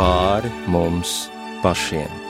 pāri mums pašiem.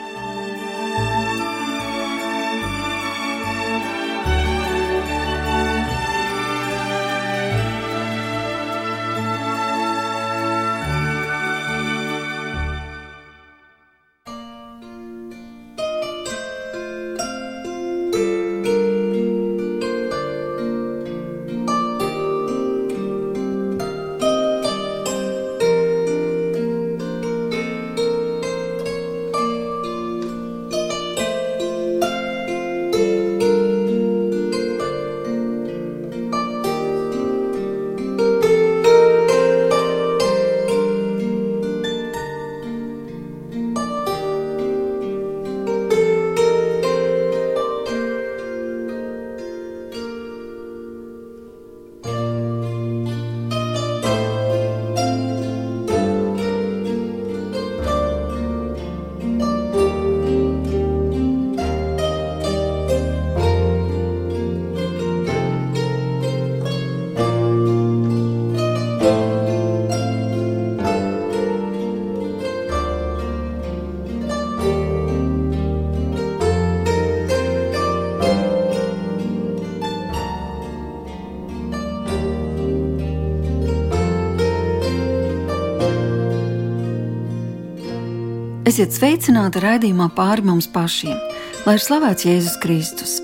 Esiet sveicināti raidījumā pāri mums pašiem, lai ir slavēts Jēzus Kristus.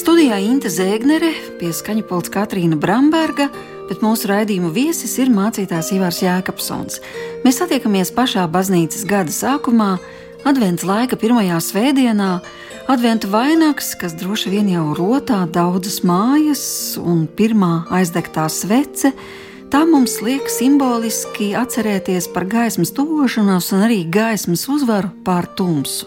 Studijā Inte Zēgnere, pie skaņa pults Katrīna Bramberga, bet mūsu raidījuma viesis ir mācītājs Ivars Jēkabsons. Mēs satiekamies pašā baznīcas gada sākumā, advents laika pirmajā svētdienā, adventa vainags, kas droši vien jau rotā daudzas mājas un pirmā aizdegtā svece – Tā mums liek simboliski atcerēties par gaismas tuvošanos un arī gaismas uzvaru pār tumsu.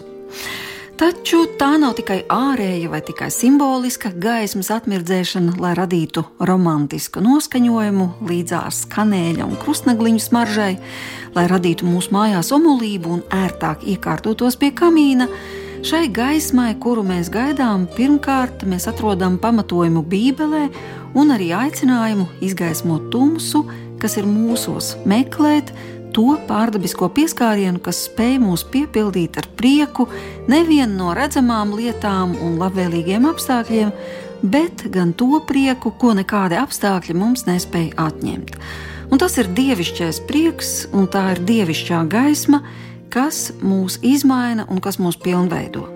Taču tā nav tikai ārēja vai tikai simboliska gaismas atmirdzēšana, lai radītu romantisku noskaņojumu līdzās kanēļa un krustnagliņu smaržai, lai radītu mūsu mājās omulību un ērtāk iekārtotos pie kamīna. Šai gaismai, kuru mēs gaidām, pirmkārt mēs atrodam pamatojumu Bībelē un arī aicinājumu izgaismot tumsu, kas ir mūsos, meklēt to pārdabisko pieskārienu, kas spēj mūs piepildīt ar prieku nevienu no redzamām lietām un labvēlīgiem apstākļiem, bet gan to prieku, ko nekādi apstākļi mums nespēja atņemt. Un tas ir dievišķais prieks, un tā ir dievišķā gaisma, kas mūs izmaina un kas mūs pilnveido.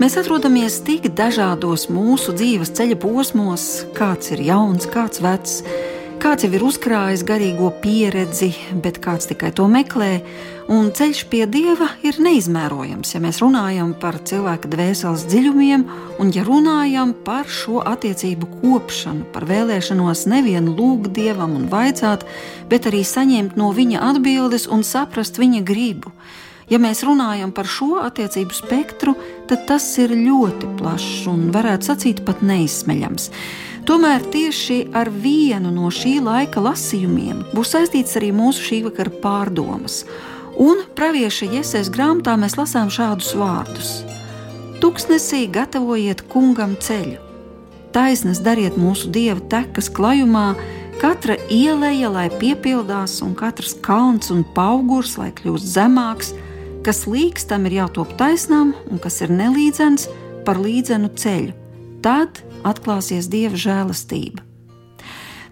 Mēs atrodamies tik dažādos mūsu dzīves ceļa posmos, kāds ir jauns, kāds vecs, kāds jau ir uzkrājis garīgo pieredzi, bet kāds tikai to meklē. Un ceļš pie dieva ir neizmērojams, ja mēs runājam par cilvēka dvēseles dziļumiem, un ja runājam par šo attiecību kopšanu, par vēlēšanos nevienu lūgt dievam un vaicāt, bet arī saņemt no viņa atbildes un saprast viņa gribu. Ja mēs runājam par šo attiecību spektru, tad tas ir ļoti plašs un varētu sacīt pat neizsmeļams. Tomēr tieši ar vienu no šī laika lasījumiem būs saistīts arī mūsu šī vakara pārdomas. Un pravieša iesaistas grāmatā mēs lasām šādus vārdus: Tuksnesī gatavojiet kungam ceļu, taisnas dariet mūsu dieva tekas klajumā, katra ieleja, lai piepildās, un katrs kalns un augurs, lai kļūst zemāks, kas līkstam ir jātop taisnām un kas ir nelīdzens par līdzenu ceļu. Tad atklāsies dieva žēlastība.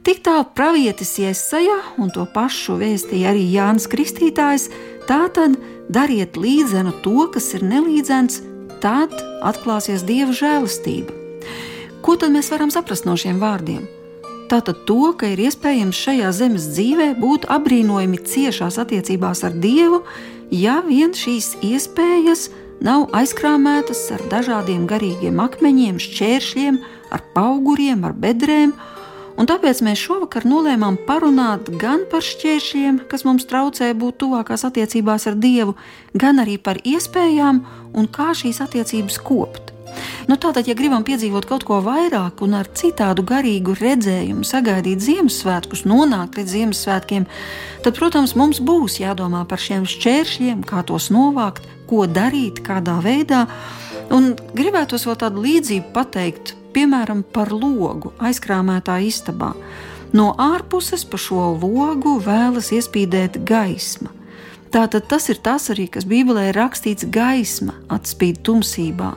Tik tālu pravietis iesaja, un to pašu vēstīja arī Jānis Kristītājs. Tātad dariet līdzenu to, kas ir nelīdzens, tad atklāsies dieva žēlastība. Ko tad mēs varam saprast no šiem vārdiem? Tātad to, ka ir iespējams šajā zemes dzīvē būt apbrīnojami ciešās attiecībās ar Dievu, ja vien šīs iespējas nav aizkrāmētas ar dažādiem garīgiem akmeņiem, šķēršļiem, ar auguriem, ar bedrēm. Un tāpēc mēs šovakar nolēmām parunāt gan par šķēršļiem, kas mums traucē būt tuvākās attiecībās ar Dievu, gan arī par iespējām un kā šīs attiecības kopt. Nu, tātad, ja gribam piedzīvot kaut ko vairāk un ar citādu garīgu redzējumu sagaidīt Ziemassvētkus, nonākt līdz Ziemassvētkiem, tad, protams, mums būs jādomā par šiem šķēršļiem, kā tos novākt, ko darīt, kādā veidā. Un gribētu vēl tādu līdzību pateikt, piemēram, par logu aizkrāmētā istabā. No ārpuses pa šo logu vēlas iespīdēt gaisma. Tātad tas ir tas arī, kas Bībelē ir rakstīts gaisma atspīd tumsībā,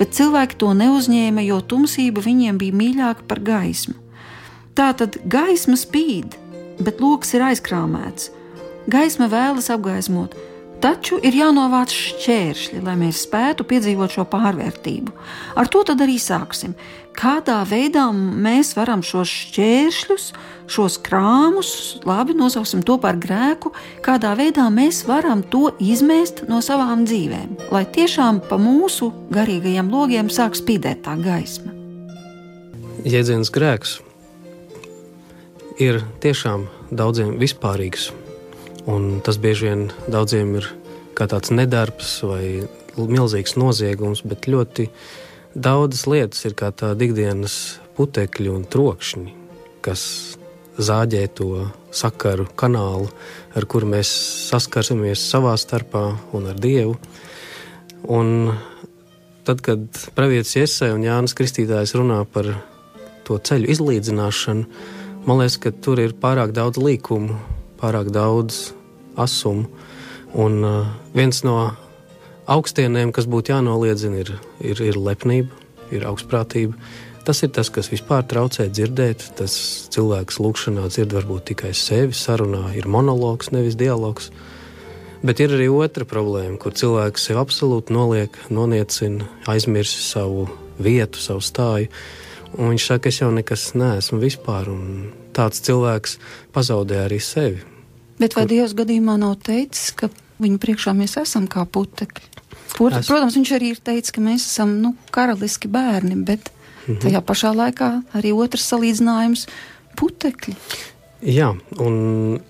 bet cilvēki to neuzņēma, jo tumsība viņiem bija mīļāka par gaismu. Tātad gaisma spīd, bet lokus ir aizkrāmēts. Gaisma vēlas apgaismot, Taču ir jānovāc šķēršļi, lai mēs spētu piedzīvot šo pārvērtību. Ar to arī sāksim. Kādā veidā mēs varam šos šķēršļus, šos krāmus, labi nosauksim to par grēku, kādā veidā mēs varam to izmest no savām dzīvēm, lai tiešām pa mūsu garīgajiem logiem sāk spīdēt tā gaisma. Jēdziens grēks ir tiešām daudziem vispārīgs Un tas bieži vien daudziem ir kā tāds nedarbs vai milzīgs noziegums, bet ļoti daudzas lietas ir kā tādi ikdienas putekļi un trokšņi, kas zāģē to sakaru kanālu, ar kuru mēs saskarsimies savā starpā un ar Dievu. Un tad, kad pravietis Iesai un Jānis Kristītājs runā par to ceļu izlīdzināšanu, man liekas, ka tur ir pārāk daudz līkumu, pārāk daudz asumu. Un uh, viens no augstieniem, kas būtu jānoliedzina, ir, ir, ir lepnība, ir augstprātība. Tas ir tas, kas vispār traucē dzirdēt. Tas cilvēks lūkšanā dzird varbūt tikai sevi, sarunā ir monologs, nevis dialogs. Bet ir arī otra problēma, kur cilvēks sev absolūti noliek, noniecina, aizmirst savu vietu, savu stāju. Un viņš saka, es jau nekas neesmu vispār. Tāds cilvēks pazaudē arī sevi. Bet vai Dievs gadījumā nav teicis, ka viņa priekšā mēs esam kā putekļi? Protams, es... Protams, viņš arī ir teicis, ka mēs esam nu, karaliski bērni, bet -hmm. tajā pašā laikā arī otrs salīdzinājums - putekļi. Jā, un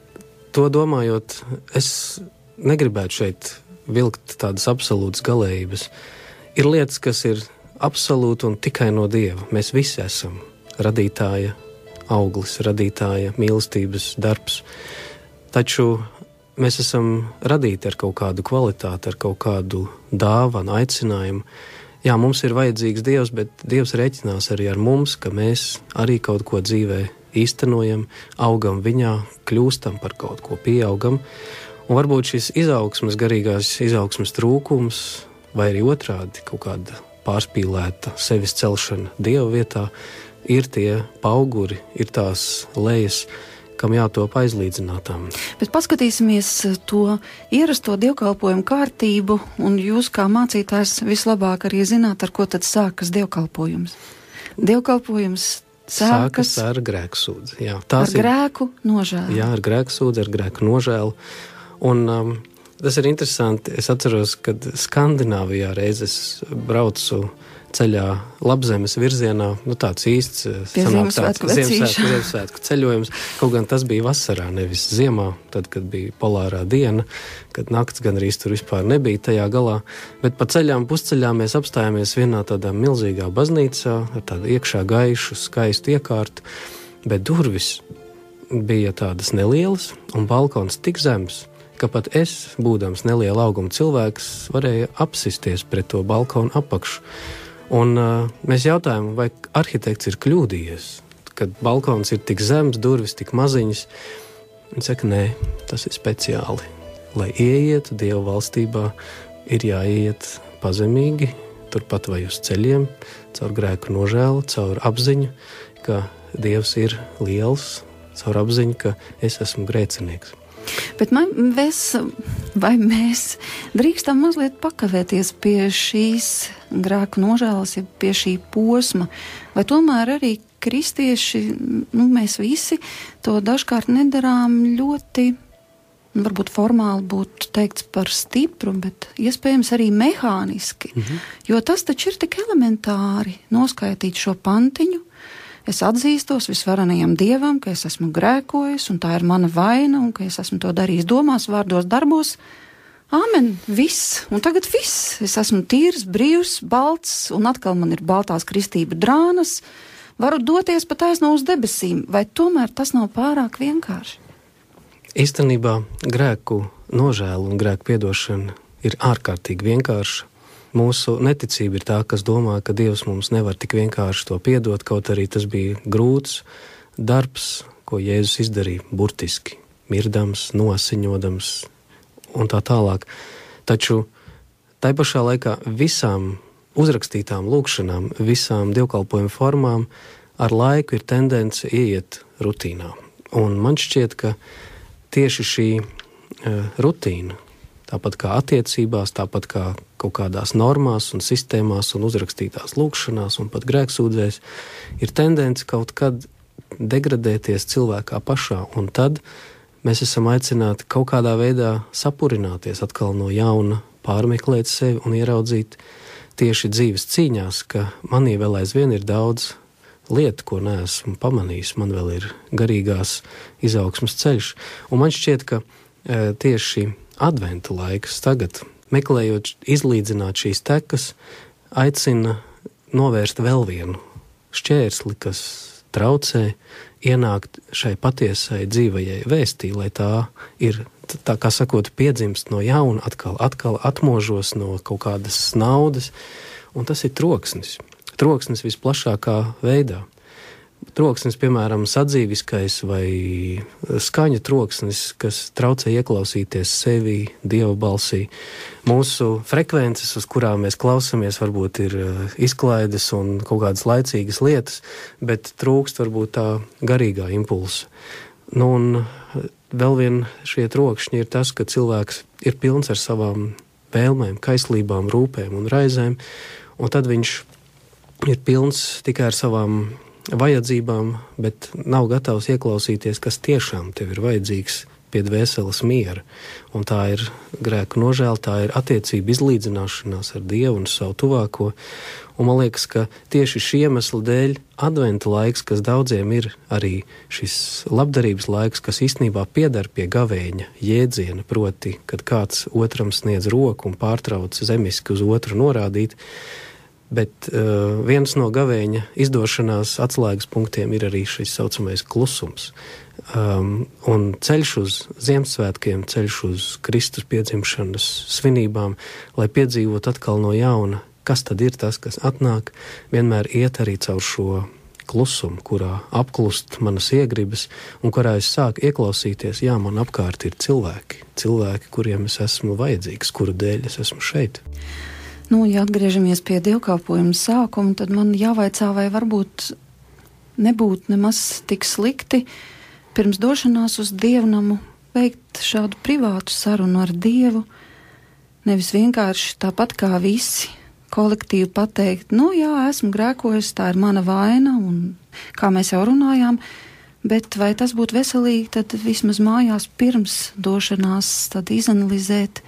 to domājot, es negribētu šeit vilkt tādas absolūtas galējības. Ir lietas, kas ir absolūti un tikai no Dieva. Mēs visi esam radītāja auglis, radītāja mīlestības darbs. Taču mēs esam radīti ar kaut kādu kvalitāti, ar kaut kādu dāvanu, aicinājumu. Jā, mums ir vajadzīgs Dievs, bet Dievs reiķinās arī ar mums, ka mēs arī kaut ko dzīvē īstenojam, augam viņā, kļūstam par kaut ko, pieaugam. Un varbūt šis izaugsmas, garīgās izaugsmas trūkums, vai arī otrādi kaut kāda pārspīlēta sevis celšana Dieva vietā, ir tie auguri, ir tās lejas, kam jātop aizlīdzinātām. Bet paskatīsimies to ierasto dievkalpojumu kārtību, un jūs kā mācītājs vislabāk arī zināt, ar ko tad sākas dievkalpojums. Dievkalpojums sākas, sākas ar grēku sūdzi. Jā, ar ir, grēku nožēlu. Jā, ar grēku sūdzi, ar grēku nožēlu. Un, um, tas ir interesanti. Es atceros, kad Skandināvijā reizes braucu ceļā labzemes virzienā, nu, tāds īsts eh, Ziemassvētku, Ziemassvētku, Ziemassvētku ceļojums. Kaut gan tas bija vasarā, nevis ziemā, tad, kad bija polārā diena, kad nakts gan arī tur vispār nebija tajā galā. Bet pa ceļām, pusceļā mēs apstājāmies vienā tādā milzīgā baznīcā ar tādu iekšā gaišu, skaistu iekārtu, bet durvis bija tādas nelielas un balkons tik zems ka pat es, būdams neliela auguma cilvēks, varēju apsisties pret to balkonu apakšu. Un, uh, mēs jautājām, vai arhitekts ir kļūdījies, kad balkons ir tik zems, durvis tik maziņas. Viņš saka, nē, tas ir speciāli. Lai ieietu Dieva valstībā, ir jāiet pazemīgi, turpat vai uz ceļiem, caur grēku nožēlu, caur apziņu, ka Dievs ir liels, caur apziņu, ka es esmu grēcinieks. Bet man, mēs, vai mēs drīkstam mazliet pakavēties pie šīs grēku nožēlas, ja pie šī posma, vai tomēr arī kristieši, nu, mēs visi to dažkārt nedarām ļoti. Varbūt formāli būtu teikts par stipru, bet iespējams arī mehāniski. Mm -hmm. Jo tas taču ir tik elementāri noskaidrot šo pantiņu, Es atzīstos visvarenajam dievam, ka es esmu grēkojis, un tā ir mana vaina, un ka es esmu to darījis domās, vārdos, darbos. Āmen, viss, un tagad viss. Es esmu tīrs, brīvs, balts, un atkal man ir baltās kristība drānas. Varu doties pat aizno uz debesīm, vai tomēr tas nav pārāk vienkārši? Īstenībā grēku nožēlu un grēku piedošana ir ārkārtīgi vienkārša. Mūsu neticība ir tā, kas domā, ka Dievs mums nevar tik vienkārši to piedot, kaut arī tas bija grūts darbs, ko Jēzus izdarīja burtiski, mirdams, nosiņodams un tā tālāk. Taču tai pašā laikā visām uzrakstītām lūkšanām, visām dievkalpojumu formām ar laiku ir tendence ieiet rutīnā. Un man šķiet, ka tieši šī uh, rutīna, tāpat kā attiecībās, tāpat kā kaut kādās normās un sistēmās un uzrakstītās lūkšanās un pat grēksūdzēs, ir tendence kaut kad degradēties cilvēkā pašā, un tad mēs esam aicināti kaut kādā veidā sapurināties atkal no jauna, pārmeklēt sevi un ieraudzīt tieši dzīves cīņās, ka manī vēl aizvien ir daudz lietu, ko neesmu pamanījis. Man vēl ir garīgās izaugsmas ceļš, un man šķiet, ka e, tieši adventa laiks tagad, meklējot, izlīdzināt šīs tekas, aicina novērst vēl vienu šķērsli, kas traucē ienākt šai patiesai dzīvajai vēstī, lai tā ir, tā kā sakot, piedzimst no jauna, atkal, atkal atmožos no kaut kādas naudas, un tas ir troksnis. Troksnis visplašākā veidā troksnis, piemēram, sadzīviskais vai skaņa troksnis, kas traucē ieklausīties sevi, dieva balsī. Mūsu frekvences, uz kurām mēs klausāmies, varbūt ir eh, izklaides un kaut kādas laicīgas lietas, bet trūkst varbūt tā garīgā impulsa. Nu, un eh, vēl vien šie trokšņi ir tas, ka cilvēks ir pilns ar savām vēlmēm, kaislībām, rūpēm un raizēm, un tad viņš ir pilns tikai ar savām vajadzībām, bet nav gatavs ieklausīties, kas tiešām tev ir vajadzīgs pie dvēseles miera. Un tā ir grēku nožēla, tā ir attiecība izlīdzināšanās ar Dievu un savu tuvāko. Un man liekas, ka tieši šī iemesla dēļ adventa laiks, kas daudziem ir arī šis labdarības laiks, kas īstenībā piedar pie gavēņa jēdziena, proti, kad kāds otram sniedz roku un pārtrauc zemiski uz otru norādīt, Bet uh, viens no gavēņa izdošanās atslēgas punktiem ir arī šis saucamais klusums. Um, un ceļš uz Ziemassvētkiem, ceļš uz Kristus piedzimšanas svinībām, lai piedzīvotu atkal no jauna, kas tad ir tas, kas atnāk, vienmēr iet arī caur šo klusumu, kurā apklust manas iegribas, un kurā es sāku ieklausīties, jā, man apkārt ir cilvēki, cilvēki, kuriem es esmu vajadzīgs, kuru dēļ es esmu šeit. Nu, ja atgriežamies pie dievkalpojuma sākuma, tad man jāvaicā, vai varbūt nebūtu nemaz tik slikti pirms došanās uz dievnamu veikt šādu privātu sarunu ar Dievu, nevis vienkārši tāpat kā visi kolektīvi pateikt, nu jā, esmu grēkojis, tā ir mana vaina, un kā mēs jau runājām, bet vai tas būtu veselīgi, tad vismaz mājās pirms došanās tad izanalizēt,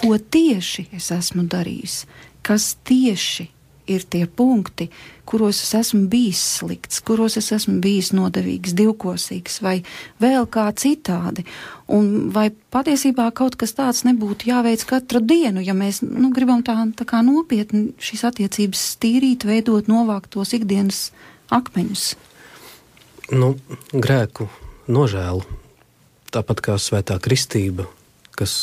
ko tieši es esmu darījis, kas tieši ir tie punkti, kuros es esmu bijis slikts, kuros es esmu bijis nodevīgs, divkosīgs vai vēl kā citādi. Un vai patiesībā kaut kas tāds nebūtu jāveic katru dienu, ja mēs nu, gribam tā, tā kā nopietni šīs attiecības tīrīt, veidot, novākt tos ikdienas akmeņus? Nu, grēku nožēlu, tāpat kā svētā kristība, kas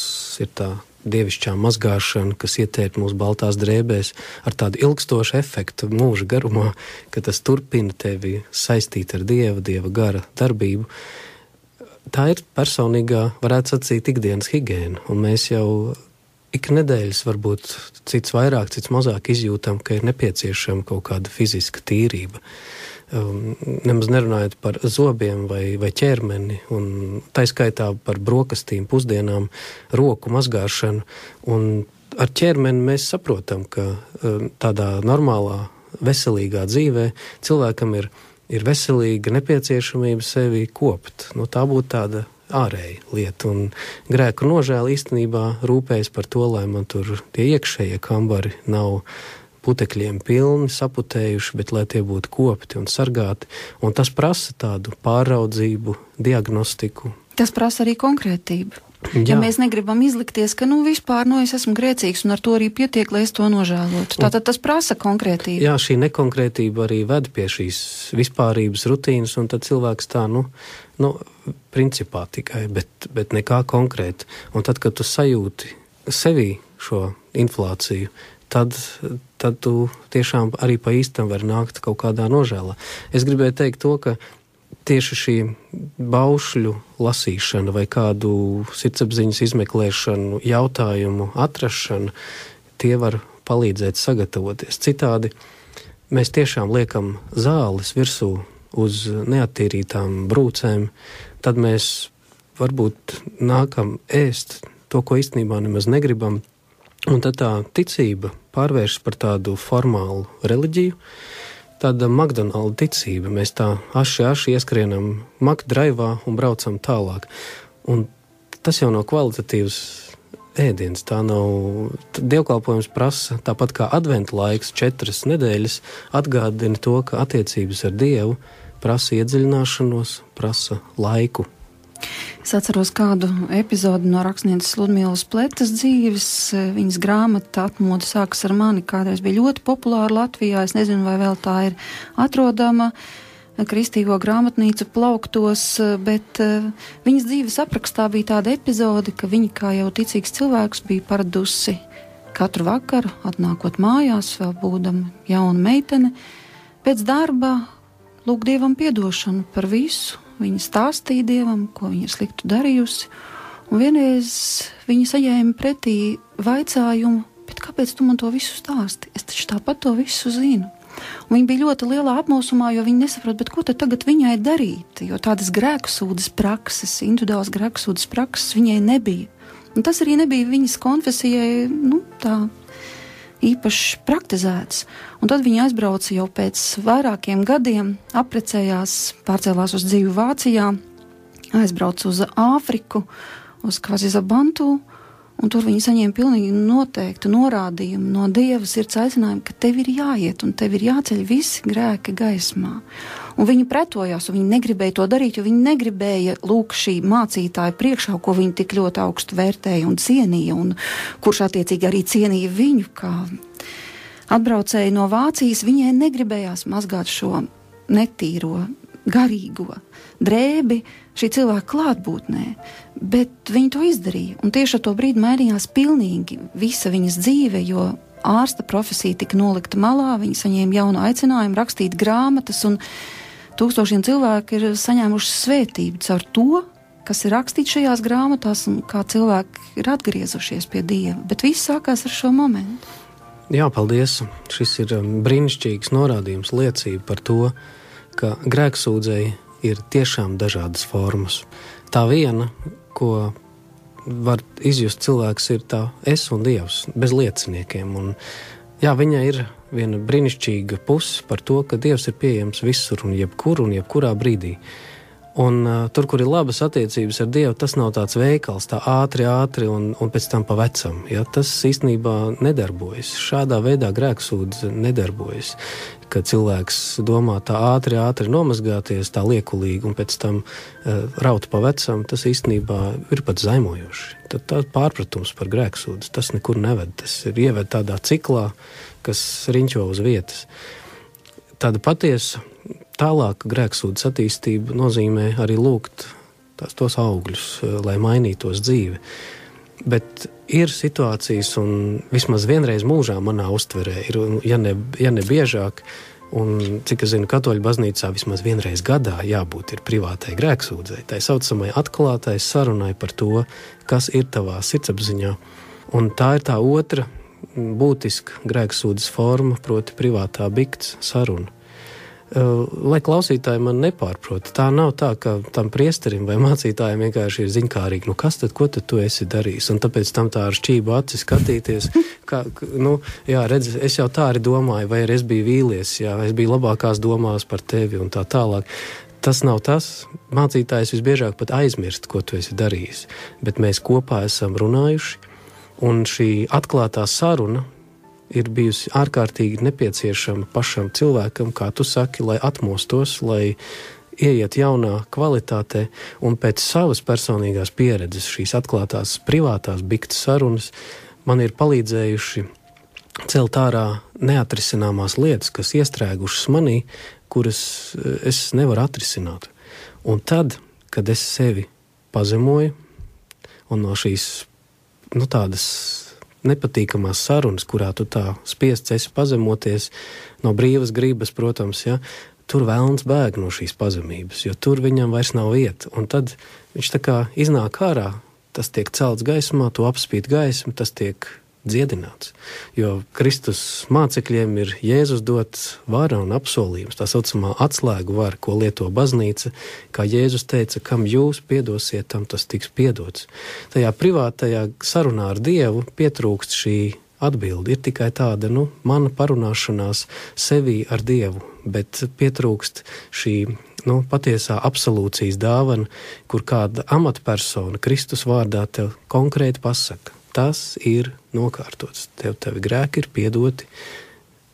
ir tā dievišķā mazgāšana, kas ietērp mūsu baltās drēbēs, ar tādu ilgstošu efektu mūža garumā, ka tas turpina tevi saistīt ar dieva, dieva gara darbību. Tā ir personīgā, varētu sacīt, ikdienas higiēna, un mēs jau ik nedēļas, varbūt cits vairāk, cits mazāk izjūtam, ka ir nepieciešama kaut kāda fiziska tīrība. Uh, Um, nemaz nerunājot par zobiem vai, vai ķermeni, un tā skaitā par brokastīm, pusdienām, roku mazgāšanu. Un ar ķermeni mēs saprotam, ka um, tādā normālā, veselīgā dzīvē cilvēkam ir, ir veselīga nepieciešamība sevi kopt. Nu, tā būtu tāda ārēja lieta. Un grēku nožēla īstenībā rūpējas par to, lai man tur tie iekšējie kambari nav putekļiem pilni, saputējuši, bet lai tie būtu kopti un sargāti. Un tas prasa tādu pāraudzību, diagnostiku. Tas prasa arī konkrētību. Jā. Ja mēs negribam izlikties, ka nu, vispār nu, es esmu grēcīgs un ar to arī pietiek, lai es to nožēlotu. Tātad tas prasa konkrētību. Jā, šī nekonkrētība arī ved pie šīs vispārības rutīnas, un tad cilvēks tā, nu, nu principā tikai, bet, bet nekā konkrēti. Un tad, kad tu sajūti sevī šo inflāciju, tad, tad tu tiešām arī pa īstam vari nākt kaut kādā nožēlā. Es gribēju teikt to, ka tieši šī baušļu lasīšana vai kādu sirdsapziņas izmeklēšanu, jautājumu atrašana, tie var palīdzēt sagatavoties. Citādi mēs tiešām liekam zāles virsū uz neattīrītām brūcēm, tad mēs varbūt nākam ēst to, ko īstenībā nemaz negribam, un tad tā ticība pārvēršas par tādu formālu reliģiju, tāda McDonald's ticība. Mēs tā aši, aši ieskrienam McDrive'ā un braucam tālāk. Un tas jau nav kvalitatīvs ēdiens. Tā nav dievkalpojums, prasa tāpat kā adventu laiks, četras nedēļas, atgādina to, ka attiecības ar Dievu prasa iedziļināšanos, prasa laiku. Es atceros kādu epizodi no rakstnieces Ludmīlas Pletas dzīves. Viņas grāmata atmoda sākas ar mani, kādreiz bija ļoti populāra Latvijā. Es nezinu, vai vēl tā ir atrodama. Kristīgo grāmatnīcu plauktos, bet uh, viņas dzīves aprakstā bija tāda epizode, ka viņa, kā jau ticīgs cilvēks, bija paradusi katru vakaru, atnākot mājās, vēl būdama jauna meitene, pēc darba lūgt dievam atdošanu par visu, Viņa stāstīja dievam, ko viņa sliktu darījusi, un vienreiz viņa saņēma pretī vaicājumu, kāpēc tu man to visu stāsti? Es taču tāpat to visu zinu. Un viņa bija ļoti lielā apmūsumā, jo viņa nesaprot, ko tagad viņai darīt. Jo tādas grēksūdas prakses, individuālas grēksūdas prakses viņai nebija. Un tas arī nebija viņas konfesijai nu, tā īpaši praktizēts. Un tad viņa aizbrauca jau pēc vairākiem gadiem, apprecējās, pārcēlās uz dzīvi Vācijā, aizbrauca uz Āfriku, uz Kvazizabantu. Un tur viņi saņēma pilnīgi noteiktu norādījumu no Dieva sirds aicinājumu, ka tev ir jāiet un tev ir jāceļ visi grēki gaismā. Un viņi pretojās, un viņi negribēja to darīt, jo viņi negribēja lūk šī mācītāja priekšā, ko viņi tik ļoti augstu vērtēja un cienīja, un kurš attiecīgi arī cienīja viņu kā atbraucēju no Vācijas. Viņai negribējās mazgāt šo netīro, garīgo drēbi šī cilvēka klātbūtnē, bet viņi to izdarīja. Un tieši ar to brīdi mainījās pilnīgi visa viņas dzīve, jo ārsta profesija tika nolikta malā, viņa saņēma jaunu aicinājumu rakstīt grāmatas, un tūkstošiem cilvēku ir saņēmuši svētību caur to, kas ir rakstīts šajās grāmatās, un kā cilvēki ir atgriezušies pie Dieva. Bet viss sākās ar šo momentu. Jā, paldies. Šis ir um, brīnišķīgs norādījums, liecība par to, ka grēksūdzēji ir tiešām dažādas formas. Tā viena, ko var izjust cilvēks, ir tā es un Dievs, bez lieciniekiem. Un, jā, viņai ir viena brīnišķīga puse par to, ka Dievs ir pieejams visur un jebkur un jebkurā brīdī. Un, uh, tur, kur ir labas attiecības ar Dievu, tas nav tāds veikals, tā ātri, ātri un, un pēc tam pa vecam. Ja? Tas īstenībā nedarbojas. Šādā veidā grēksūdze nedarbojas. Kad cilvēks domā tā ātri, ātri nomazgāties, tā liekulīgi un pēc tam uh, raut pa vecam, tas īstenībā ir pat zaimojoši. Tad tā pārpratums par grēksūdzi tas nekur neved. Tas ir ieved tādā ciklā, kas riņķo uz vietas. Tāda patiesa tālāka grēksūdzes attīstība nozīmē arī lūgt tās, tos augļus, eh, lai mainītos dzīve. Bet ir situācijas, un vismaz vienreiz mūžā manā uztverē, ir, ja ne, ja ne biežāk, un cik es zinu, katoļu baznīcā vismaz vienreiz gadā jābūt privātai grēksūdzei, tā saucamai atklātai sarunai par to, kas ir tavā sirdsapziņā. Un tā ir tā otra būtiska grēksūdzes forma, proti, privātā bikts saruna. Eh, lai klausītāji man nepārprot, tā nav tā, ka tam priesterim vai mācītājiem vienkārši ir ziņkārīgi, nu kas tad, ko tad tu esi darījis, un tāpēc tam tā ar šķību aci skatīties, kā, nu, jā, redz, es jau tā arī domāju, vai arī es biju vīlies, jā, es biju labākās domās par tevi un tā tālāk. Tas nav tas. Mācītājs visbiežāk pat aizmirst, ko tu esi darījis, bet mēs kopā esam runājuši, un šī atklātā saruna, ir bijusi ārkārtīgi nepieciešama pašam cilvēkam, kā tu saki, lai atmostos, lai ieiet jaunā kvalitātē, un pēc savas personīgās pieredzes šīs atklātās privātās biktas sarunas man ir palīdzējuši celt ārā neatrisināmās lietas, kas iestrēgušas manī, kuras eh, es nevaru atrisināt. Un tad, kad es sevi pazemoju un no šīs nu, tādas nepatīkamās sarunas, kurā tu tā spiests esi pazemoties no brīvas gribas, protams, ja, tur vēlns bēg no šīs pazemības, jo tur viņam vairs nav vieta. Un tad viņš tā kā iznāk ārā, tas tiek celts gaismā, to apspīd gaismu, tas tiek dziedināts. Jo Kristus mācekļiem ir Jēzus dots vara un apsolījums, tā saucamā atslēgu vara, ko lieto baznīca, kā Jēzus teica, kam jūs piedosiet, tam tas tiks piedots. Tajā privātajā sarunā ar Dievu pietrūkst šī atbildi. Ir tikai tāda, nu, mana parunāšanās sevī ar Dievu, bet pietrūkst šī nu, patiesā absolūcijas dāvana, kur kāda amatpersona Kristus vārdā tev konkrēti pasaka tas ir nokārtots. Tev tavi grēki ir piedoti,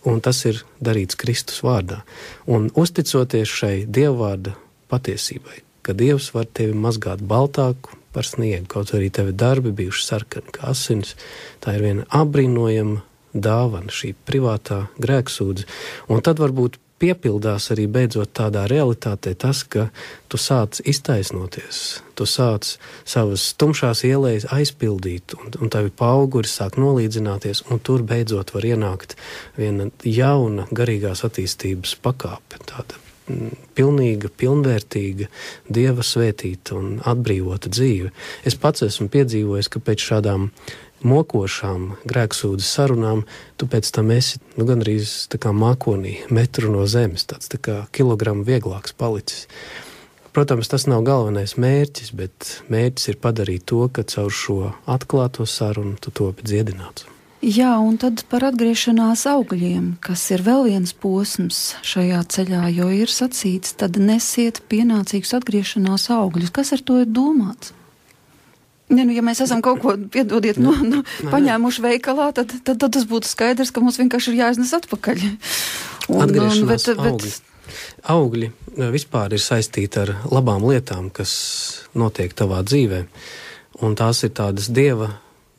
un tas ir darīts Kristus vārdā. Un uzticoties šai dievvvārda patiesībai, ka Dievs var tevi mazgāt baltāku par sniegu, kaut arī tevi darbi bijuši sarkani kā asins, tā ir viena apbrīnojama dāvana, šī privātā grēksūdze. Un tad varbūt piepildās arī beidzot tādā realitātē tas, ka tu sāc iztaisnoties, tu sāc savas tumšās ielējas aizpildīt, un, un tavi pauguri sāk nolīdzināties, un tur beidzot var ienākt viena jauna garīgās attīstības pakāpe. Tāda mm, pilnīga, pilnvērtīga, dieva svētīta un atbrīvota dzīve. Es pats esmu piedzīvojis, ka pēc šādām mokošām grēksūdzes sarunām, tu pēc tam esi nu, gandrīz tā kā mākonī, metru no zemes, tāds tā kā kilogramu vieglāks palicis. Protams, tas nav galvenais mērķis, bet mērķis ir padarīt to, ka caur šo atklāto sarunu tu topi dziedināts. Jā, un tad par atgriešanās augļiem, kas ir vēl viens posms šajā ceļā, jo ir sacīts, tad nesiet pienācīgus atgriešanās augļus. Kas ar to ir domāts? Ne, nu, ja mēs esam kaut ko, piedodiet, no, no, paņēmuši veikalā, tad, tad, tad tas būtu skaidrs, ka mums vienkārši ir jāiznes atpakaļ. Un, un, bet, augļi. augļi e, vispār ir saistīti ar labām lietām, kas notiek tavā dzīvē. Un tās ir tādas dieva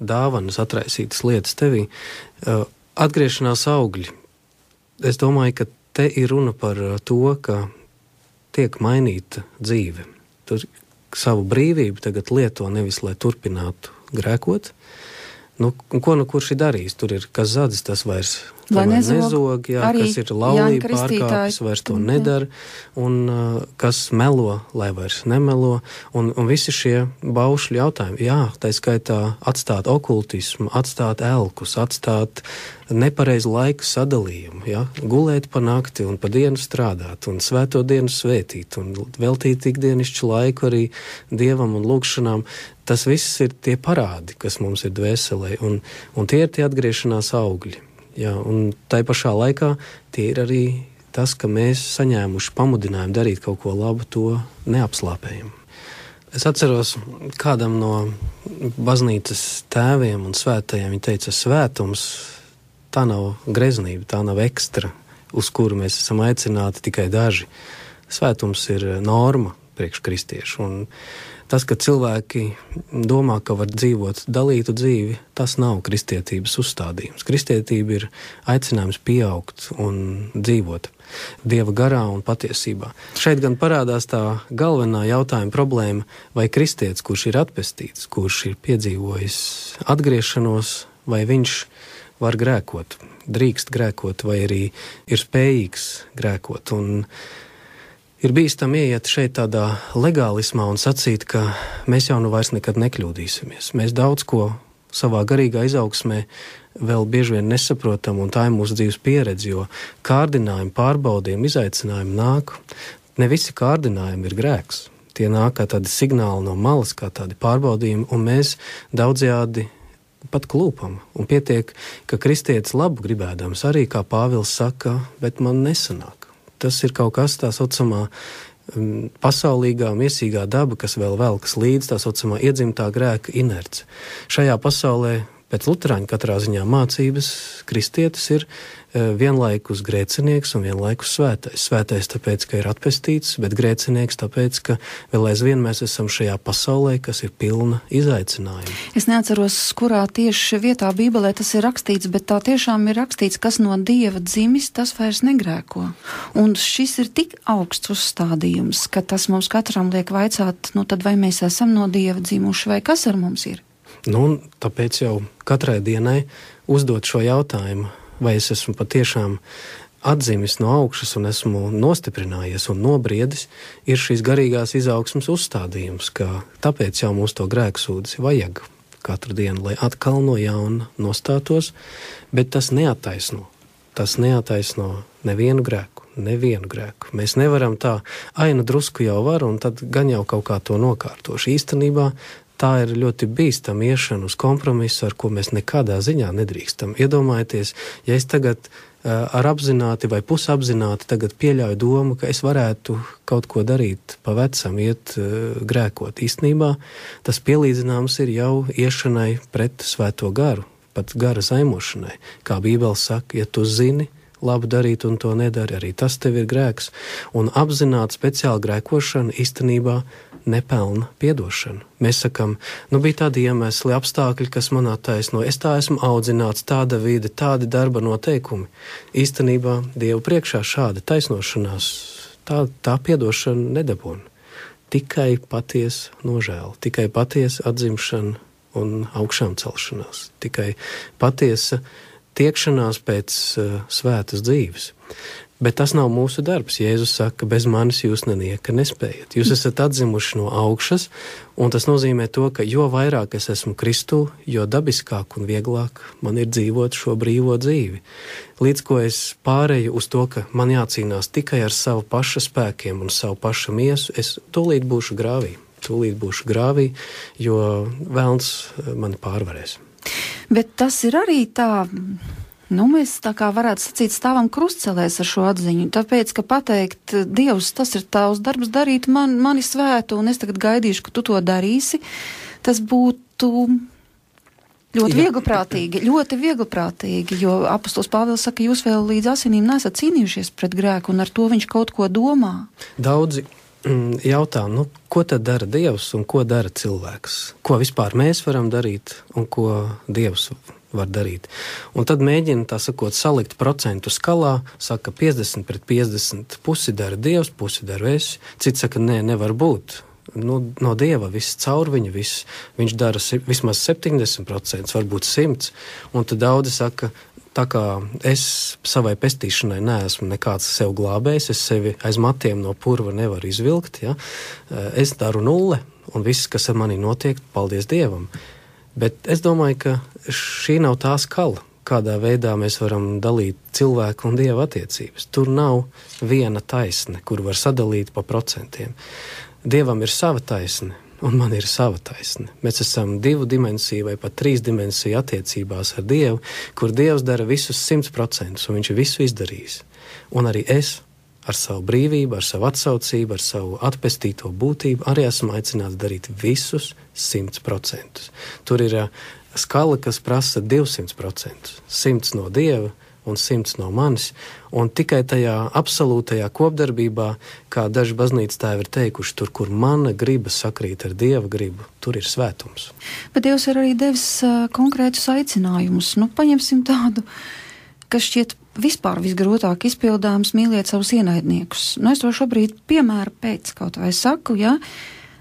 dāvanas, atraisītas lietas tevī. E, atgriešanās augļi. Es domāju, ka te ir runa par to, ka tiek mainīta dzīve. Tur savu brīvību tagad lieto nevis lai turpinātu grēkot. Nu, ko nu kurš ir darījis? Tur ir kas zadzis, tas vairs lai nezog, nezog jā, arī kas ir laulība pārkāpis, vairs to nedara, un uh, kas melo, lai vairs nemelo, un, un visi šie baušļu jautājumi, jā, tā skaitā atstāt okultismu, atstāt elkus, atstāt nepareizu laiku sadalījumu, ja? gulēt pa nakti un pa dienu strādāt, un svēto dienu svētīt, un veltīt ikdienišķu laiku arī dievam un lūgšanām. Tas viss ir tie parādi, kas mums ir dvēselē, un, un tie ir tie atgriešanās augļi. Jā, un tai pašā laikā tie ir arī tas, ka mēs saņēmuši pamudinājumu darīt kaut ko labu, to neapslāpējam. Es atceros, kādam no baznīcas tēviem un svētajiem viņa teica, svētums tā nav greznība, tā nav ekstra, uz kuru mēs esam aicināti tikai daži. Svētums ir norma priekš kristiešu. Un Tas, ka cilvēki domā, ka var dzīvot dalītu dzīvi, tas nav kristietības uzstādījums. Kristietība ir aicinājums pieaugt un dzīvot dieva garā un patiesībā. Šeit gan parādās tā galvenā jautājuma problēma, vai kristietis, kurš ir atpestīts, kurš ir piedzīvojis atgriešanos, vai viņš var grēkot, drīkst grēkot, vai arī ir spējīgs grēkot. Un ir bīstami ieiet šeit tādā legālismā un sacīt, ka mēs jau nu vairs nekad nekļūdīsimies. Mēs daudz ko savā garīgā izaugsmē vēl bieži vien nesaprotam, un tā ir mūsu dzīves pieredze, jo kārdinājumi, pārbaudījumi, izaicinājumi nāk. Ne visi kārdinājumi ir grēks. Tie nāk kā tādi signāli no malas, kā tādi pārbaudījumi, un mēs daudzjādi pat klūpam. Un pietiek, ka kristietis labu gribēdams arī, kā Pāvils saka, bet man nesanāk tas ir kaut kas tā saucamā um, pasaulīgā, miesīgā daba, kas vēl velkas līdz tā saucamā iedzimtā grēka inerce. Šajā pasaulē pēc Lutāņa katrā ziņā mācības kristietis ir vienlaikus grēcinieks un vienlaikus svētais. Svētais tāpēc, ka ir atpestīts, bet grēcinieks tāpēc, ka vēl aizvien mēs esam šajā pasaulē, kas ir pilna izaicinājumu. Es neatceros, kurā tieši vietā Bībelē tas ir rakstīts, bet tā tiešām ir rakstīts, kas no Dieva dzimis, tas vairs negrēko. Un šis ir tik augsts uzstādījums, ka tas mums katram liek vaicāt, nu tad vai mēs esam no Dieva dzimuši vai kas ar mums ir? Nu, tāpēc jau katrai dienai uzdot šo jautājumu, vai es esmu patiešām atzīmis no augšas un esmu nostiprinājies un nobriedis, ir šīs garīgās izaugsmas uzstādījums, ka tāpēc jau mums to grēksūdzi vajag katru dienu, lai atkal no jauna nostātos, bet tas neataisno. Tas neataisno nevienu grēku, nevienu grēku. Mēs nevaram tā, ai, nu drusku jau var, un tad gan jau kaut kā to nokārtošu. Īstenībā tā ir ļoti bīstama iešana uz kompromisu, ar ko mēs nekādā ziņā nedrīkstam. Iedomājieties, ja es tagad uh, ar apzināti vai pusapzināti tagad pieļauju domu, ka es varētu kaut ko darīt pa vecam, iet uh, grēkot. Īstenībā tas pielīdzināms ir jau iešanai pret svēto garu, pat gara zaimošanai. Kā Bībele saka, ja tu zini, labu darīt un to nedari, arī tas tev ir grēks. Un apzināti speciāli grēkošana īstenībā nepelna piedošanu. Mēs sakām, nu bija tādi iemesli, apstākļi, kas man attaisno. Es tā esmu audzināts, tāda vide, tādi darba noteikumi. Īstenībā Dievu priekšā šāda taisnošanās, tā, tā piedošana nedabūna. Tikai patiesa nožēla, tikai patiesa atzimšana un augšām celšanās, tikai patiesa tiekšanās pēc uh, svētas dzīves. Bet tas nav mūsu darbs. Jēzus saka, bez manis jūs nenieka nespējat. Jūs esat atzimuši no augšas, un tas nozīmē to, ka jo vairāk es esmu Kristū, jo dabiskāk un vieglāk man ir dzīvot šo brīvo dzīvi. Līdz ko es pārēju uz to, ka man jācīnās tikai ar savu pašu spēkiem un savu pašu miesu, es tūlīt būšu grāvī. Tūlīt būšu grāvī, jo vēlns mani pārvarēs. Bet tas ir arī tā Nu, mēs tā kā varētu sacīt, stāvam krustcelēs ar šo atziņu. Tāpēc, ka pateikt, Dievs, tas ir tavs darbs darīt man, mani svētu, un es tagad gaidīšu, ka tu to darīsi, tas būtu ļoti viegliprātīgi, ļoti viegliprātīgi, jo apustulis Pāvils saka, jūs vēl līdz asinīm nesat cīnījušies pret grēku, un ar to viņš kaut ko domā. Daudzi jautā, nu, ko tad dara Dievs un ko dara cilvēks? Ko vispār mēs varam darīt un ko Dievs var darīt. Un tad mēģina tā sakot, salikt procentu skalā, saka 50 pret 50. Pusi dara Dievs, pusi dara es. Cits saka, nē, nevar būt. Nu, no dieva viss caur viņu, viss, viņš dara vismaz 70%, varbūt 100%. Un tad daudzi saka, tā kā es savai pestīšanai neesmu nekāds sev glābējs, es sevi aiz matiem no purva nevaru izvilkt, ja? es daru nulle, un viss, kas ar mani notiek, paldies Dievam. Bet es domāju, ka šī nav tā skala, kādā veidā mēs varam dalīt cilvēku un dieva attiecības. Tur nav viena taisne, kur var sadalīt pa procentiem. Dievam ir sava taisne, un man ir sava taisne. Mēs esam divu dimensiju vai pat trīs dimensiju attiecībās ar Dievu, kur Dievs dara visus simt procentus, un Viņš ir visu izdarījis. Un arī es ar savu brīvību, ar savu atsaucību, ar savu atpestīto būtību, arī esmu aicināts darīt visus 100%. Tur ir uh, skala, kas prasa 200%, 100 no dieva un 100 no manis. Un tikai tajā absolūtajā kopdarbībā, kā daži baznīcas tēvi ir teikuši, tur, kur mana griba sakrīt ar dieva gribu, tur ir svētums. Bet Dievs ir arī devis uh, konkrētus aicinājumus. Nu, paņemsim tādu, kas šķiet vispār visgrūtāk izpildāms mīliet savus ienaidniekus. Nu, es to šobrīd piemēru pēc kaut vai saku, ja.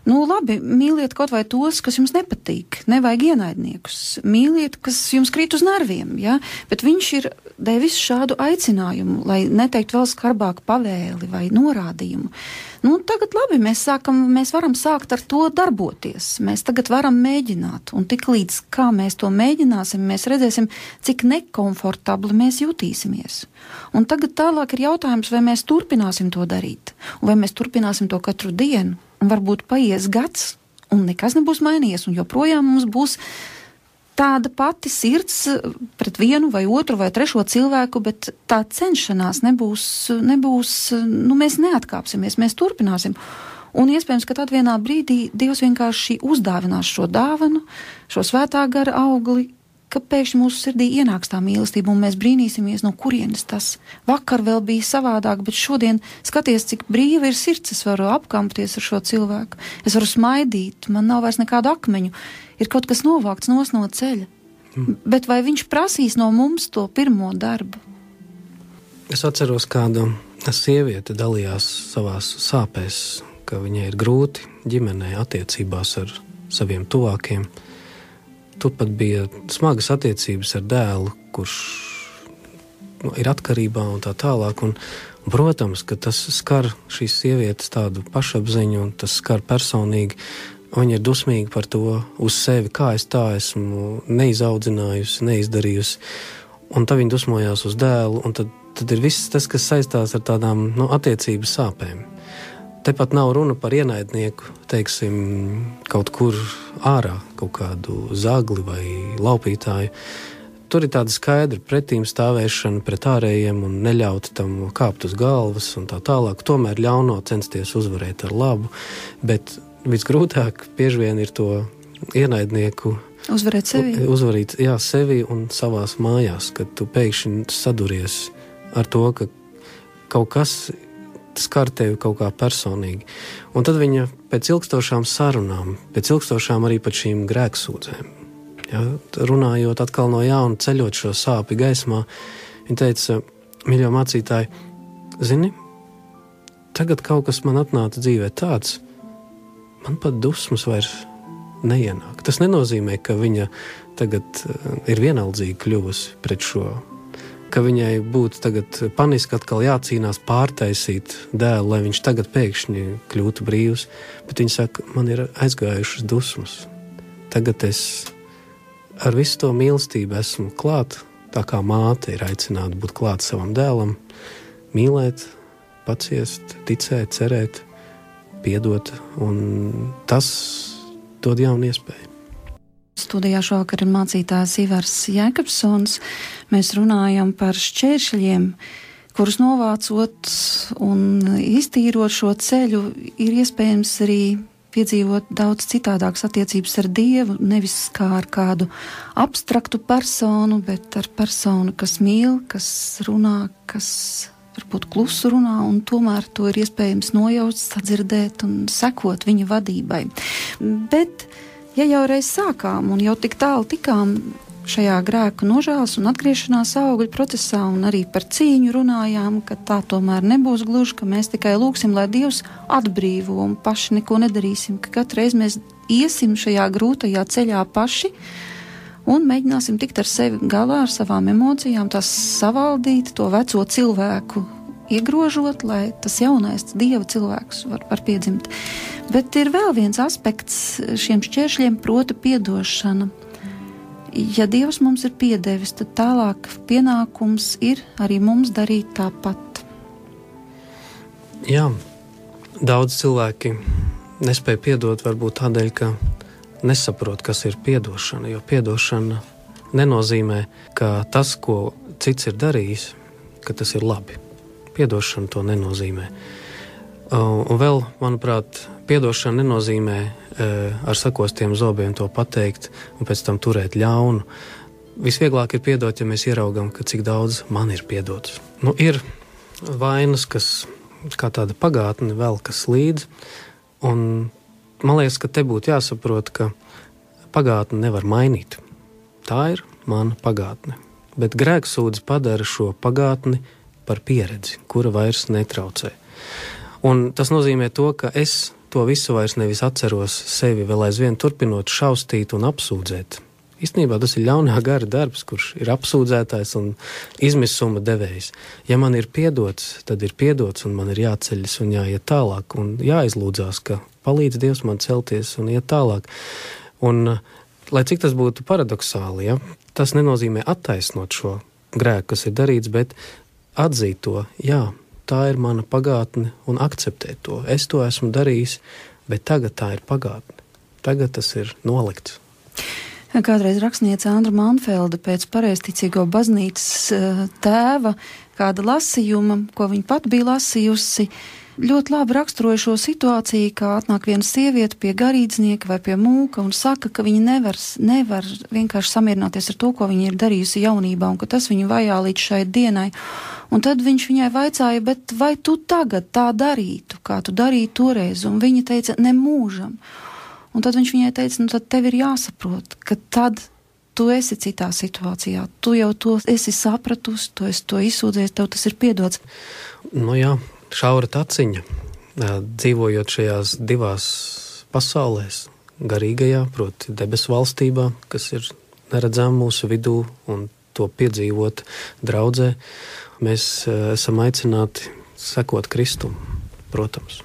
Nu, labi, mīliet kaut vai tos, kas jums nepatīk. Nevajag ienaidniekus. Mīliet, kas jums krīt uz nerviem, ja? bet viņš ir devis šādu aicinājumu, lai neteikt vēl skarbāku pavēli vai norādījumu. Nu, tagad labi, mēs, sākam, mēs varam sākt ar to darboties. Mēs tagad varam mēģināt, un tik līdz kā mēs to mēģināsim, mēs redzēsim, cik nekomfortabli mēs jutīsimies. Un tagad tālāk ir jautājums, vai mēs turpināsim to darīt, vai mēs turpināsim to katru dienu, un varbūt paies gads, un nekas nebūs mainījies, un joprojām mums būs tāda pati sirds eh, pret vienu vai otru vai trešo cilvēku, bet tā cenšanās nebūs, nebūs nu, mēs neatkāpsimies, mēs turpināsim. Un iespējams, ka tad vienā brīdī Dievs vienkārši uzdāvinās šo dāvanu, šo svētā gara augli, ka pēkšņi mūsu sirdī ienāks tā mīlestība, un mēs brīnīsimies, no kurienes tas vakar vēl bija savādāk, bet šodien skaties, cik brīva ir sirds. Es varu apkampties ar šo cilvēku, es varu smaidīt, man nav vairs nekādu akmeņu ir kaut kas novākts no ceļa. Mm. Bet vai viņš prasīs no mums to pirmo darbu? Es atceros, kāda sieviete dalījās savā sāpēs, ka viņai ir grūti ģimenē attiecībās ar saviem tuvākiem. Turpat bija smagas attiecības ar dēlu, kurš nu, ir atkarībā un tā tālāk. Un, protams, ka tas skar šīs sievietes tādu pašapziņu un tas skar personīgi. Viņa ir dusmīga par to uz sevi, kā es tā esmu neizaudzinājusi, neizdarījusi. Un tad viņa dusmojās uz dēlu, un tad, tad ir viss tas, kas saistās ar tādām nu, attiecības sāpēm. Tepat nav runa par ienaidnieku, teiksim, kaut kur ārā, kaut kādu zagli vai laupītāju. Tur ir tāda skaidra pretīm stāvēšana pret ārējiem un neļaut tam kāpt uz galvas un tā tālāk. Tomēr ļauno censties uzvarēt ar labu, bet visgrūtāk bieži vien ir to ienaidnieku. Uzvarēt sevi. Uzvarīt jā, sevi un savās mājās, kad tu pēkšņi saduries ar to, ka kaut kas skar tevi kaut kā personīgi. Un tad viņa pēc ilgstošām sarunām, pēc ilgstošām arī pat šīm grēksūdzēm, ja, runājot atkal no jauna, ceļot šo sāpju gaismā, viņa teica, mīļo mācītāji, zini, tagad kaut kas man atnāca dzīvē tāds, man pat dusmas vairs neienāk. Tas nenozīmē, ka viņa tagad eh, ir vienaldzīga kļuvusi pret šo. Ka viņai būtu tagad paniski atkal jācīnās pārtaisīt dēlu, lai viņš tagad pēkšņi kļūtu brīvs. Bet viņa saka, man ir aizgājušas dusmas. Tagad es ar visu to mīlestību esmu klāt, tā kā māte ir aicināta būt klāt savam dēlam, mīlēt, paciest, ticēt, cerēt piedot, un tas dod jaunu iespēju. Studijā šovakar ir mācītājs Ivars Jēkabsons. Mēs runājam par šķēršļiem, kurus novācot un iztīrot šo ceļu, ir iespējams arī piedzīvot daudz citādākas attiecības ar Dievu, nevis kā ar kādu abstraktu personu, bet ar personu, kas mīl, kas runā, kas varbūt klusu runā, un tomēr to ir iespējams nojaust, sadzirdēt un sekot viņa vadībai. Bet, ja jau reiz sākām un jau tik tālu tikām šajā grēku nožēlas un atgriešanās augļu procesā, un arī par cīņu runājām, ka tā tomēr nebūs gluži, ka mēs tikai lūgsim, lai Dievs atbrīvo un paši neko nedarīsim, ka katru reizi mēs iesim šajā grūtajā ceļā paši un mēģināsim tikt ar sevi galā, ar savām emocijām, tās savaldīt, to veco cilvēku iegrožot, lai tas jaunais dieva cilvēks var, var piedzimt. Bet ir vēl viens aspekts šiem šķēršļiem, proti, atdošana. Ja Dievs mums ir piedevis, tad tālāk pienākums ir arī mums darīt tāpat. Jā, daudz cilvēki nespēja piedot varbūt tādēļ, ka nesaprot, kas ir atdošana. Jo atdošana nenozīmē, ka tas, ko cits ir darījis, ka tas ir labi. Piedošana to nenozīmē. Un vēl, manuprāt, piedošana nenozīmē ar sakostiem zobiem to pateikt un pēc tam turēt ļaunu. Visvieglāk ir piedot, ja mēs ieraugām, cik daudz man ir piedots. Nu, ir vainas, kas kā tāda pagātne, vēl kas līdzi. Un man liekas, ka te būtu jāsaprot, ka pagātni nevar mainīt. Tā ir mana pagātne. Bet grēksūdzi padara šo pagātni par pieredzi, kura vairs netraucē. Un tas nozīmē to, ka es to visu vairs nevis atceros sevi, vēl aizvien turpinot šausmīt un apsūdzēt. Īstenībā tas ir ļaunā gara darbs, kurš ir apsūdzētājs un izmisuma devējs. Ja man ir piedots, tad ir piedots, un man ir jāceļas un jāiet tālāk, un jāizlūdzās, ka palīdz Dievs man celties un iet tālāk. Un, lai cik tas būtu paradoxāli, ja, tas nenozīmē attaisnot šo grēku, kas ir darīts, bet atzīt to, jā, tā ir mana pagātne un akceptēt to. Es to esmu darījis, bet tagad tā ir pagātne. Tagad tas ir nolikts. Kādreiz rakstniece Andra Manfelda pēc pareizticīgo baznīcas eh, tēva kāda lasījuma, ko viņa pat bija lasījusi, ļoti labi raksturoja šo situāciju, kā atnāk viena sieviete pie garīdznieka vai pie mūka un saka, ka viņa nevar, nevar vienkārši samierināties ar to, ko viņa ir darījusi jaunībā un ka tas viņu vajā līdz šai dienai. Un tad viņš viņai vaicāja, bet vai tu tagad tā darītu, kā tu darīji toreiz? Un viņa teica, ne mūžam. Un tad viņš viņai teica, nu tad tev ir jāsaprot, ka tad tu esi citā situācijā. Tu jau to esi sapratusi, tu esi to izsūdzējis, tev tas ir piedots. Nu jā, šaura taciņa, dzīvojot šajās divās pasaulēs, garīgajā, proti, debesu valstībā, kas ir neredzama mūsu vidū, un to piedzīvot draudzē, mēs esam aicināti sekot Kristum, protams.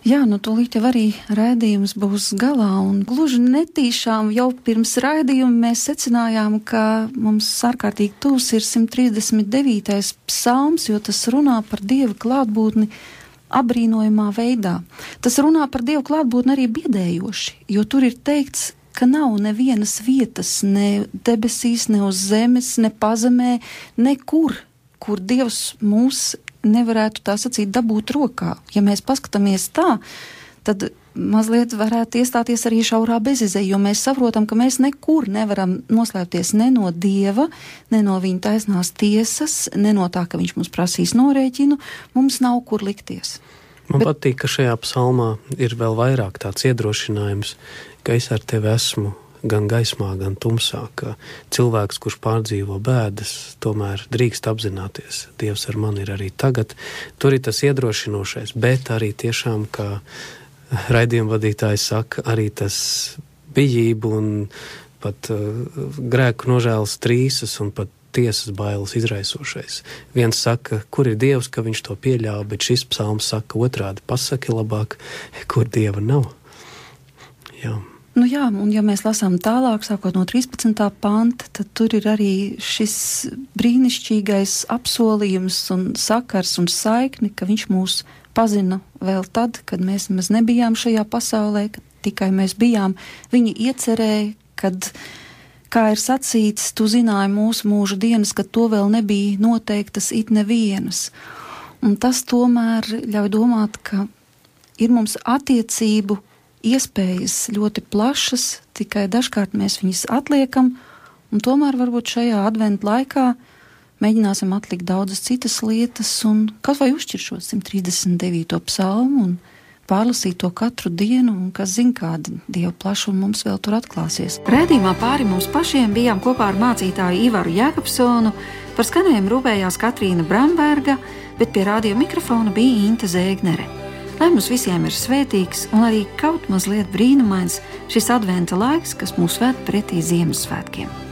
Jā, nu tūlīt jau arī raidījums būs galā, un gluži netīšām jau pirms raidījuma mēs secinājām, ka mums ārkārtīgi tūs ir 139. psalms, jo tas runā par Dieva klātbūtni abrīnojamā veidā. Tas runā par Dieva klātbūtni arī biedējoši, jo tur ir teikts, ka nav nevienas vietas, ne debesīs, ne uz zemes, ne pazemē, nekur, kur Dievs mūs nevarētu tā sacīt dabūt rokā. Ja mēs paskatāmies tā, tad mazliet varētu iestāties arī šaurā bezizēja, jo mēs saprotam, ka mēs nekur nevaram noslēpties ne no Dieva, ne no viņa taisnās tiesas, ne no tā, ka viņš mums prasīs norēķinu, mums nav kur likties. Man Bet... patīk, ka šajā psalmā ir vēl vairāk tāds iedrošinājums, ka es ar tevi esmu gan gaismā, gan tumsā, ka cilvēks, kurš pārdzīvo bēdas, tomēr drīkst apzināties, Dievs ar mani ir arī tagad. Tur ir tas iedrošinošais, bet arī tiešām, kā raidījuma vadītājs saka, arī tas bijību un pat uh, grēku nožēlas trīsas un pat tiesas bailes izraisošais. Viens saka, kur ir Dievs, ka viņš to pieļāva, bet šis psalms saka otrādi - pasaki labāk, kur Dieva nav. Jā. Nu jā, un ja mēs lasām tālāk, sākot no 13. panta, tad tur ir arī šis brīnišķīgais apsolījums un sakars un saikni, ka viņš mūs pazina vēl tad, kad mēs nemaz nebijām šajā pasaulē, kad tikai mēs bijām. Viņi iecerēja, kad, kā ir sacīts, tu zināji mūsu mūža dienas, kad to vēl nebija noteiktas it nevienas. Un tas tomēr ļauj domāt, ka ir mums attiecību iespējas ļoti plašas, tikai dažkārt mēs viņus atliekam, un tomēr varbūt šajā adventu laikā mēģināsim atlikt daudzas citas lietas, un kaut vai uzšķirt šo 139. psalmu un pārlasīt to katru dienu, un kas zina, kāda dieva plašuma mums vēl tur atklāsies. Rēdījumā pāri mums pašiem bijām kopā ar mācītāju Ivaru Jēkabsonu, par skanējumu rūpējās Katrīna Bramberga, bet pie radio mikrofona bija Inte Zēgnere. Lai mums visiem ir svētīgs un arī kaut mazliet brīnumains šis adventa laiks, kas mūs ved pretī Ziemassvētkiem.